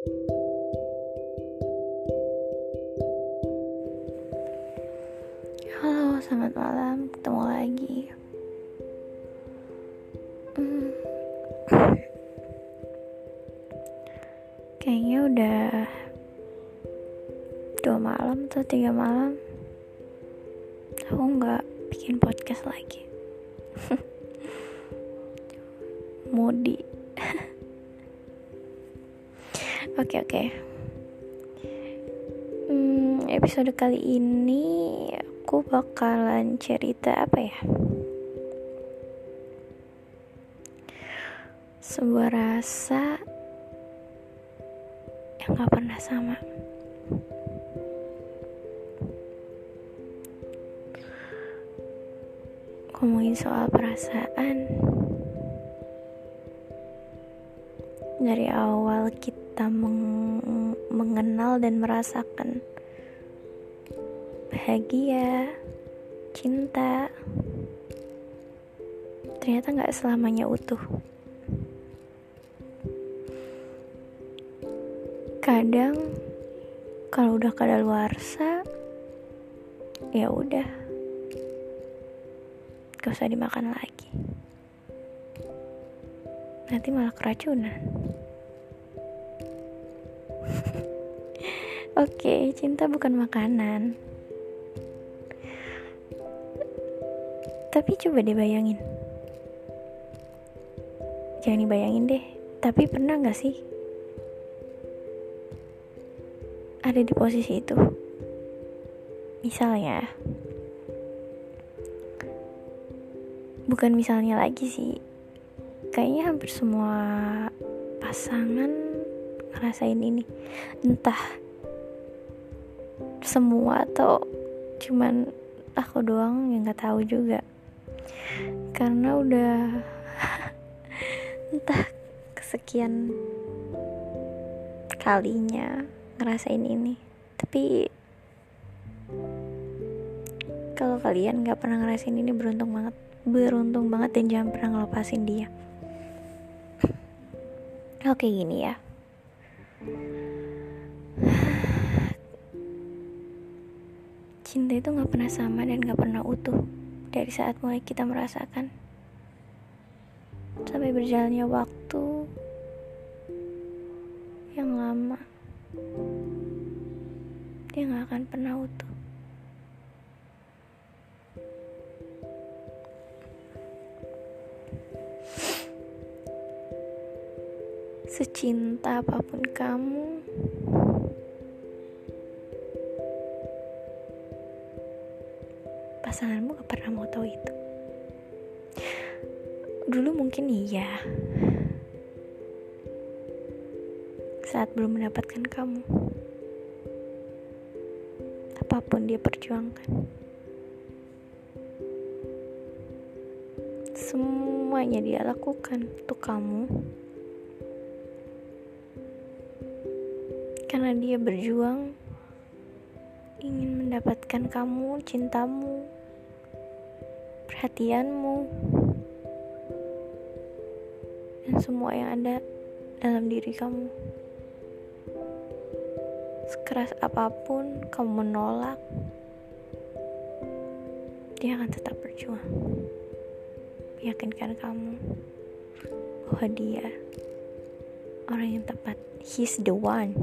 Halo, selamat malam. Ketemu lagi. Hmm. Kayaknya udah dua malam atau tiga malam. Aku nggak bikin podcast lagi. Mudi. Oke oke. Hmm, episode kali ini aku bakalan cerita apa ya? Sebuah rasa yang gak pernah sama. Ngomongin soal perasaan dari awal kita meng mengenal dan merasakan bahagia, cinta, ternyata nggak selamanya utuh. Kadang kalau udah kadaluarsa, ya udah, gak usah dimakan lagi. Nanti malah keracunan. Oke, cinta bukan makanan. Tapi coba dibayangin. Jangan dibayangin deh. Tapi pernah gak sih ada di posisi itu? Misalnya, bukan misalnya lagi sih. Kayaknya hampir semua pasangan ngerasain ini. Entah semua atau cuman aku doang yang nggak tahu juga. Karena udah entah kesekian kalinya ngerasain ini. Tapi kalau kalian nggak pernah ngerasain ini beruntung banget. Beruntung banget dan jangan pernah ngelepasin dia. Oke gini ya cinta itu gak pernah sama dan gak pernah utuh dari saat mulai kita merasakan. Sampai berjalannya waktu yang lama dia gak akan pernah utuh. Secinta apa pun kamu pasanganmu gak pernah mau tahu itu. Dulu mungkin iya. Saat belum mendapatkan kamu. Apa pun dia perjuangkan. Semuanya dia lakukan untuk kamu. Karena dia berjuang ingin mendapatkan kamu, cintamu, perhatianmu, dan semua yang ada dalam diri kamu. Sekeras apa pun kamu menolak, dia akan tetap berjuang. Meyakinkan kamu bahwa dia orang yang tepat. He's the one.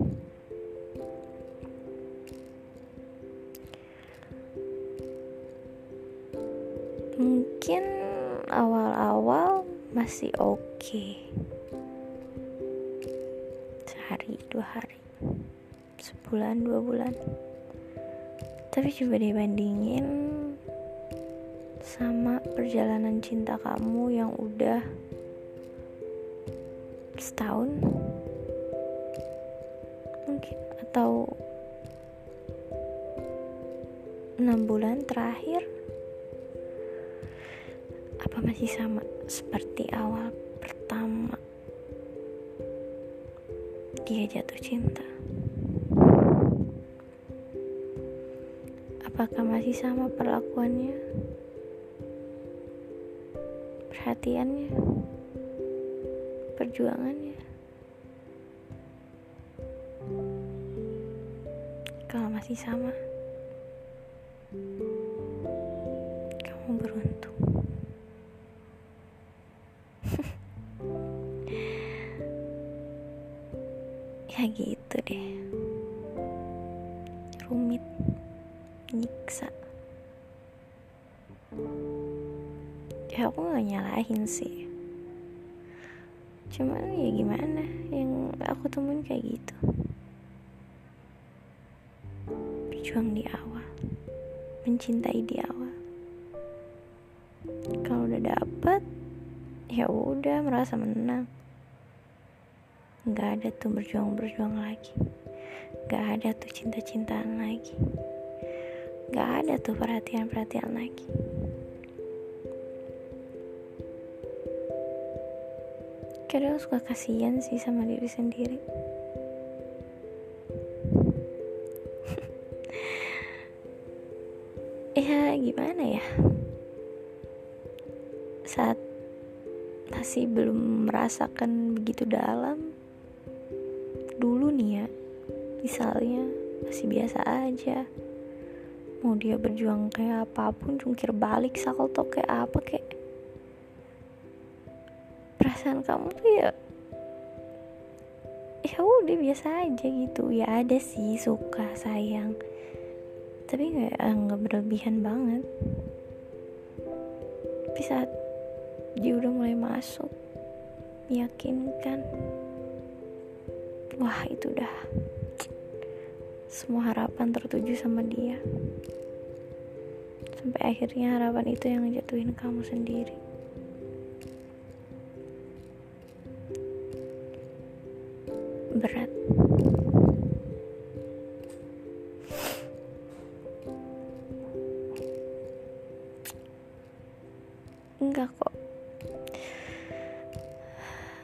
Masih oke. Okay. sehari dua hari sebulan dua bulan. Tapi coba dibandingin sama perjalanan cinta kamu yang udah setahun. Mungkin atau enam bulan terakhir. Apa masih sama seperti awal pertama dia jatuh cinta? Apakah masih sama perlakuannya? Perhatiannya? Perjuangannya? kalau masih sama kamu beruntung gitu deh. Rumit nyiksa. Ya aku gak nyalahin sih. Cuman ya gimana yang aku temuin kayak gitu? Berjuang di awal mencintai di awal. Kalau udah dapet ya udah merasa menang nggak ada tuh berjuang-berjuang lagi. Nggak ada tuh cinta-cintaan lagi. Nggak ada tuh perhatian-perhatian lagi. Kadang suka kasihan sih sama diri sendiri. Ya gimana ya? Saat masih belum merasakan begitu dalam dulu nih ya. Misalnya masih biasa aja. Mau dia berjuang kayak apa pun cungkir balik salto kayak apa kayak perasaan kamu tuh ya ya udah biasa aja gitu. Ya ada sih suka sayang. Tapi nggak eh, nggak berlebihan banget. Tapi saat dia udah mulai masuk meyakinkan wah itu udah semua harapan tertuju sama dia. Sampai akhirnya harapan itu yang ngejatuhin kamu sendiri. Berat. Enggak kok.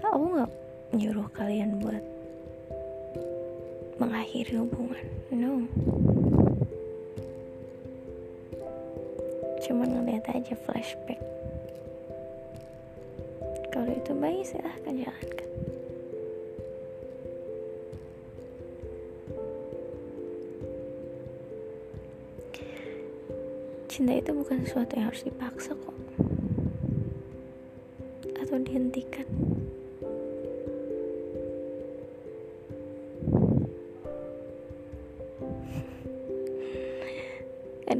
Aku nggak nyuruh kalian buat mengakhiri hubungan. No. Cuman ngeliat aja flashback. Kalau itu baik silahkan jalankan. Cinta itu bukan sesuatu yang harus dipaksa kok. Atau dihentikan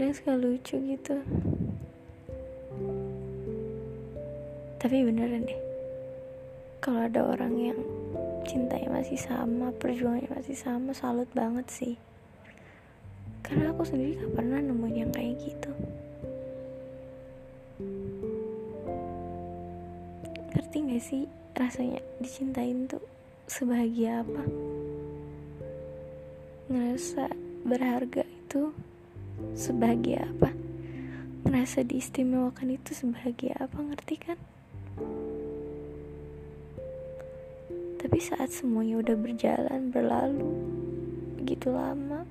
kadang suka lucu gitu. Tapi beneran deh kalau ada orang yang cintanya masih sama perjuangannya masih sama salut banget sih. Karena aku sendiri gak pernah nemuin yang kayak gitu. Ngerti gak sih rasanya dicintain tuh sebahagia apa? Ngerasa berharga itu sebahagia apa? Ngerasa diistimewakan itu sebahagia apa ngerti kan? Tapi saat semuanya udah berjalan berlalu begitu lama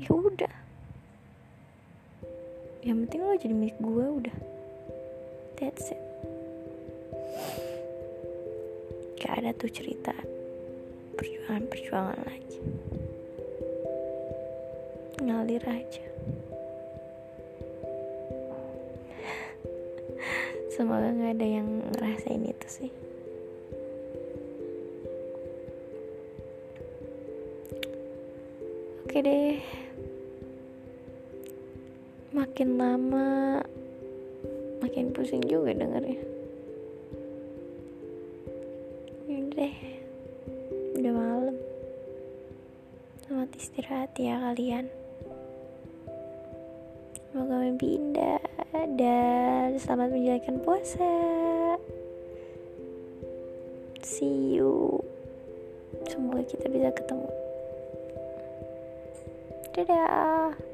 ya udah. Yang penting lo jadi milik gue udah. That's it. Gak ada tuh cerita perjuangan-perjuangan lagi ngalir aja. Semoga gak ada yang ngerasain itu sih. Oke deh. Makin lama makin pusing juga dengernya. Yaudah deh. Udah malam. Selamat istirahat ya kalian semoga mimpi indah dan selamat menjalankan puasa. See you. Semoga kita bisa ketemu. Dadah